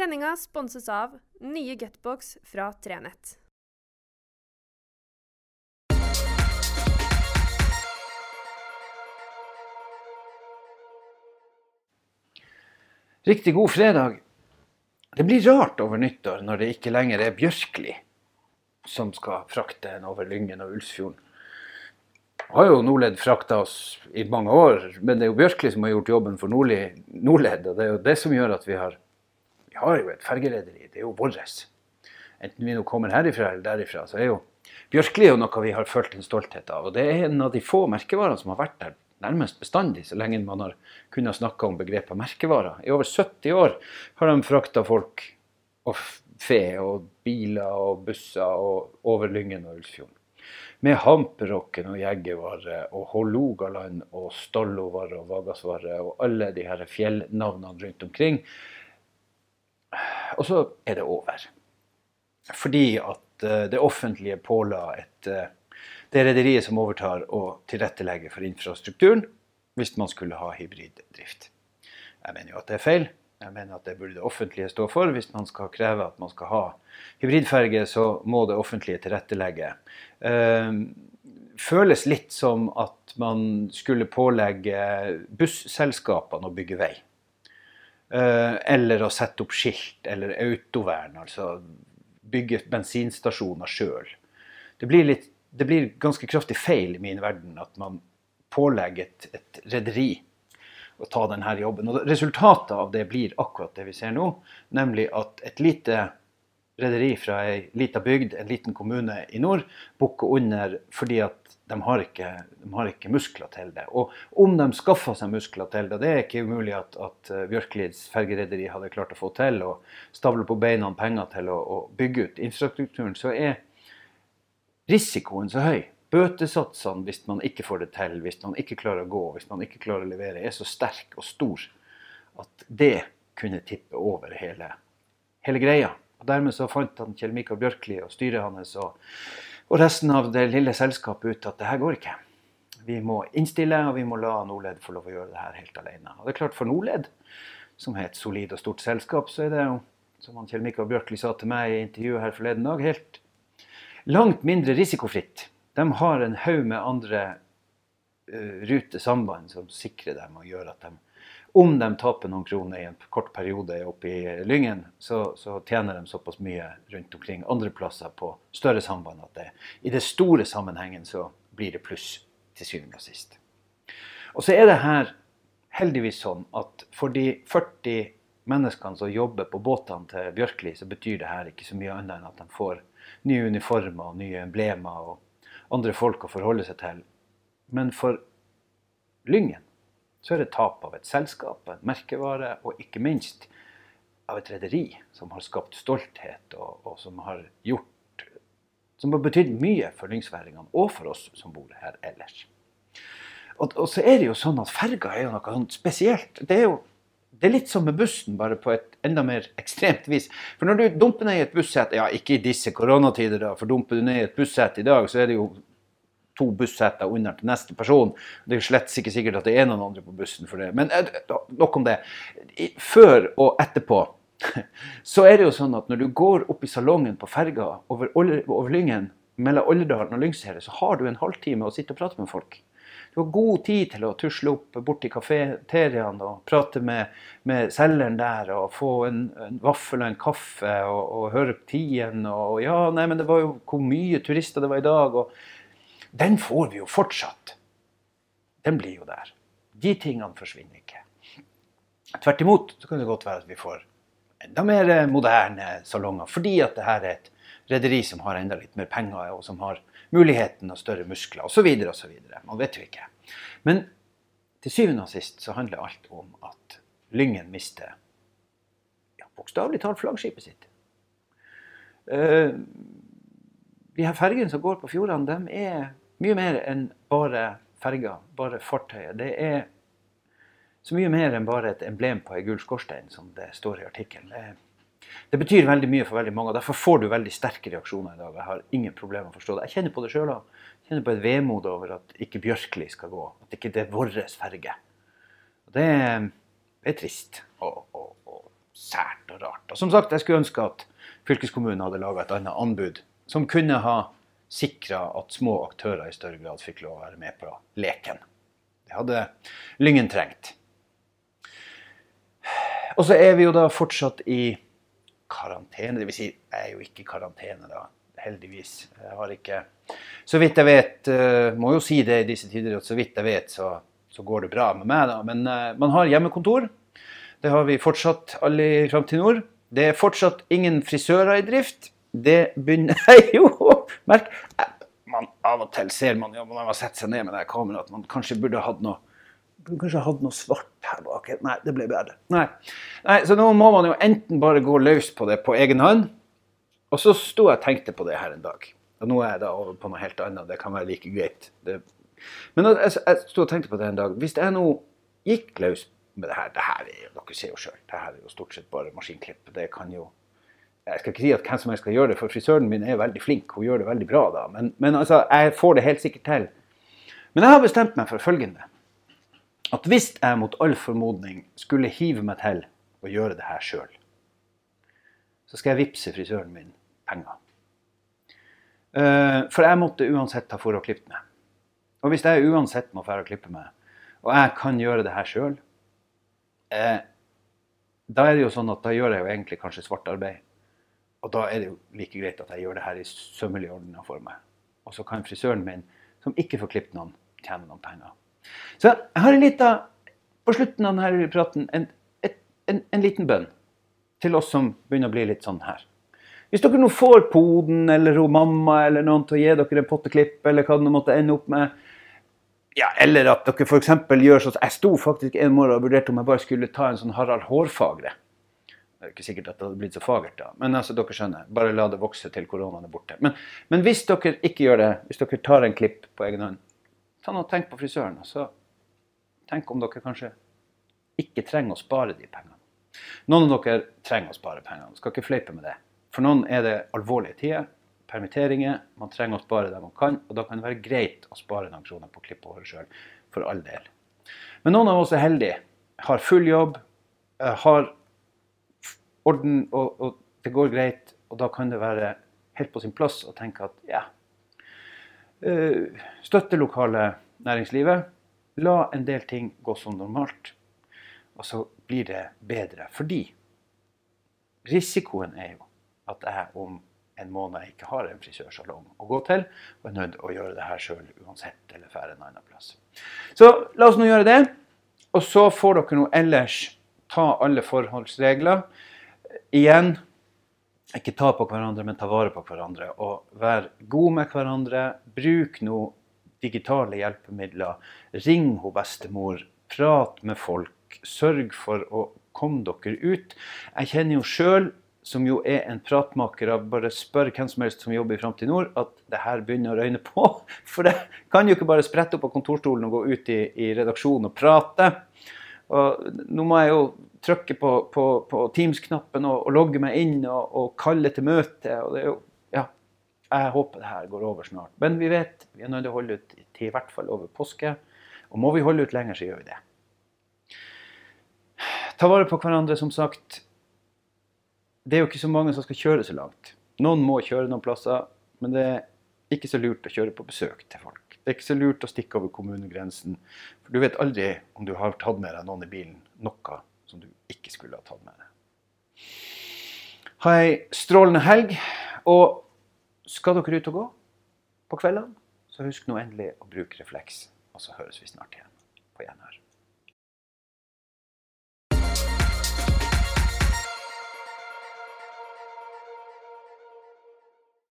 Sendinga sponses av nye Gutbox fra Trenett. Riktig god fredag. Det blir rart over nyttår når det ikke lenger er Bjørkli som skal frakte en over Lyngen og Ulsfjorden. Har jo Nordledd frakta oss i mange år, men det er jo Bjørkli som har gjort jobben for Nordli, Nordledd. Og det er jo det som gjør at vi har Vi har jo et fergerederi. Det er jo vårt. Enten vi nå kommer herifra eller derifra, så er jo Bjørkli jo noe vi har følt en stolthet av. Og det er en av de få merkevarene som har vært der nærmest bestandig, så lenge man har kunnet snakke om begrepet merkevarer. I over 70 år har de frakta folk og fe og biler og busser og over Lyngen og Ulsfjorden. Med Hamperokken og Jegervare og Hålogaland og Stollovare og Vagasvare og alle de her fjellnavnene rundt omkring. Og så er det over. Fordi at eh, det offentlige påla et eh, det rederiet som overtar å tilrettelegge for infrastrukturen hvis man skulle ha hybriddrift. Jeg mener jo at det er feil. Jeg mener at det burde det offentlige stå for. Hvis man skal kreve at man skal ha hybridferge, så må det offentlige tilrettelegge. Uh, føles litt som at man skulle pålegge busselskapene å bygge vei. Uh, eller å sette opp skilt, eller autovern, altså bygge bensinstasjoner sjøl. Det det blir ganske kraftig feil i min verden at man pålegger et, et rederi å ta denne jobben. Og Resultatet av det blir akkurat det vi ser nå, nemlig at et lite rederi fra ei lita bygd, en liten kommune i nord, bukker under fordi at de har, ikke, de har ikke muskler til det. Og om de skaffer seg muskler til det, det er ikke umulig at, at Bjørklids fergerederi hadde klart å få til, og stable på beina penger til å, å bygge ut infrastrukturen, så er risikoen så høy. Bøtesatsene hvis man ikke får det til, hvis man ikke klarer å gå, hvis man ikke klarer å levere, er så sterk og stor at det kunne tippe over hele, hele greia. Og Dermed så fant han Kjell Mikael Bjørkli og styret hans og, og, resten av det lille selskapet ut at det her går ikke. Vi må innstille, og vi må la Norled få lov å gjøre det her helt alene. Og det er klart For Norled, som er et solid og stort selskap, så er det jo, som han Kjell Mikael Bjørkli sa til meg i intervjuet her forleden dag, helt langt mindre risikofritt. De har en haug med andre uh, rutesamband som sikrer dem og gjør at de om de taper noen kroner i en kort periode oppe i Lyngen, så, så, tjener de såpass mye rundt omkring andre plasser på større samband at det, i det store sammenhengen så blir det pluss til syvende og sist. Og så er det her heldigvis sånn at for de 40 menneskene som jobber på båtene til Bjørkli, så betyr det her ikke så mye annet enn at de får nye uniformer, og nye emblemer og andre folk å forholde seg til. Men for Lyngen så er det tap av et selskap, en merkevare, og ikke minst av et rederi som har skapt stolthet, og, og, som har gjort Som har betydd mye for lyngsværingene og for oss som bor her ellers. Og, og, så er det jo sånn at ferga er jo noe sånt spesielt. Det er jo det er litt som med bussen, bare på et enda mer ekstremt vis. For når du dumper ned i et bussett ja ikke i disse koronatider, da, for dumper du ned i et bussett i dag, så er det jo to busseter under til neste person. Det er jo slett ikke sikkert at det er noen andre på bussen for det. Men eh, nok om det. Før og etterpå så er det jo sånn at når du går opp i salongen på ferga over, over Lyngen, mellom Olderdalen og Lyngseidet, så har du en halvtime å sitte og prate med folk. Du har god tid til å tusle opp bort til kafeteriaen og prate med, med selgeren der og få en, en vaffel og en kaffe og, og høre tiden og Ja, nei, men det var jo hvor mye turister det var i dag. og Den får vi jo fortsatt. Den blir jo der. De tingene forsvinner ikke. Tvert imot så kan det godt være at vi får enda mer moderne salonger, fordi at det her er et rederi som har enda litt mer penger, og som har muligheten og større muskler osv. osv. Man vet jo ikke. Men til syvende og sist så handler alt om at Lyngen mister ja, bokstavelig talt flaggskipet sitt. Uh, de her fergene som går på fjordene, de er mye mer enn bare ferger, bare fartøyet. Det er så mye mer enn bare et emblem på ei gul skorstein, som det står i artikkelen. Det betyr veldig mye for veldig mange. og Derfor får du veldig sterke reaksjoner i dag. Jeg har ingen problemer å forstå det. Jeg kjenner på det sjøl òg. Kjenner på et vemod over at ikke Bjørkli skal gå. At ikke det er vår ferge. Det, det, er trist. Og, og, og, sært og rart. Og som sagt, jeg skulle ønske at fylkeskommunen hadde laga et annet anbud som kunne ha sikra at små aktører i større grad fikk lov å være med på leken. Det hadde Lyngen trengt. Og så er vi jo da fortsatt i karantene. Dvs. Si, jeg er jo ikke i karantene, da. Heldigvis. Jeg har ikke Så vidt jeg vet, uh, må jo si det i disse tider, at så vidt jeg vet, så, så går det bra med meg, da. Men uh, man har hjemmekontor. Det har vi fortsatt alle i Framtid Nord. Det er fortsatt ingen frisører i drift. Det begynner jo Merk man, Av og til ser man jo, man har sett seg ned med det kameraet, at man kanskje burde hatt noe kanskje hatt noe svart her bak. Nei, det ble bedre. Nei. Nei. Så nå må man jo enten bare gå løs på det på egen hånd. Og så sto jeg og tenkte på det her en dag. Og nå er jeg da over på noe helt annet. Det kan være like greit. Det... Men jeg, jeg sto og tenkte på det en dag. Hvis jeg nå gikk løs med det her det her er jo, Dere ser jo sjøl, det her er jo stort sett bare maskinklipp. Det kan jo jeg skal ikke si at hvem som helst skal gjøre det, for frisøren min er veldig flink. Hun gjør det veldig bra da. Men, men altså, jeg får det helt sikkert til. Men jeg har bestemt meg for følgende at hvis jeg mot all formodning skulle hive meg til å gjøre det her sjøl, så skal jeg vippse frisøren min penger. Uh, for jeg måtte uansett ha for å klippe meg. Og hvis jeg uansett må dra og klippe meg, og jeg kan gjøre det her sjøl, eh, da er det jo sånn at da gjør jeg jo egentlig kanskje svart arbeid. Og da er det jo like greit at jeg gjør det her i sømmelig orden for meg. Og så kan frisøren min, som ikke får klippet noen, tjene noen penger. Så jeg har en liten, på slutten av denne praten en, et, en, en liten bønn til oss som begynner å bli litt sånn her. Hvis dere nå får poden eller mamma eller noen til å gi dere en potteklipp, eller hva det måtte ende opp med, ja, eller at dere f.eks. gjør sånn Jeg sto faktisk en morgen og vurderte om jeg bare skulle ta en sånn Harald Hårfagre. Det er ikke sikkert at det hadde blitt så fagert da, men altså, dere skjønner. Bare la det vokse til koronaen er borte. Men, men hvis dere ikke gjør det, hvis dere tar en klipp på egen hånd, ta nå tenk på frisøren. så Tenk om dere kanskje ikke trenger å spare de pengene. Noen av dere trenger å spare pengene. Skal ikke fleipe med det. For noen er det alvorlige tider. Permitteringer. Man trenger å spare det man kan. Og da kan det være greit å spare noen kroner på å klippe håret sjøl. For all del. Men noen av oss er heldige. Har full jobb. Eh, har orden, og, og det går greit. Og da kan det være helt på sin plass å tenke at ja, Eh, støtte lokale næringslivet. La en del ting gå som normalt. Og så blir det bedre. Fordi risikoen er jo at jeg om en måned ikke har en frisørsalong å gå til, og er nødt til å gjøre det her sjøl uansett, eller dra en annen plass. Så la oss nå gjøre det. Og så får dere nå ellers ta alle forholdsregler. Igjen ikke ta på hverandre, men ta vare på hverandre. Og vær god med hverandre. Bruk nå digitale hjelpemidler. Ring hun bestemor. Prat med folk. Sørg for å komme dere ut. Jeg kjenner jo sjøl, som jo er en pratmaker av bare spør hvem som helst som jobber i Framtid Nord, at det her begynner å røyne på. For det kan jo ikke bare sprette opp på kontorstolen og gå ut i, i redaksjonen og prate. Og nå må jeg jo trykke på, på, på Teams-knappen og, og, logge meg inn og, og, kalle til møte. og det er jo, ja, Jeg håper det her går over snart. Men vi vet vi er nødt til å holde ut til i hvert fall over påske. Og må vi holde ut lenger, så gjør vi det. Ta vare på hverandre, som sagt. Det er jo ikke så mange som skal kjøre så langt. Noen må kjøre noen plasser, men det er ikke så lurt å kjøre på besøk til folk. Det er ikke så lurt å stikke over kommunegrensen. For du vet aldri om du har tatt med deg noen i bilen. Noe som du ikke skulle ha tatt med deg. Ha ei strålende helg. Og skal dere ut og gå på kveldene, så husk nå endelig å bruke refleks. Og så høres vi snart igjen på gjenhør.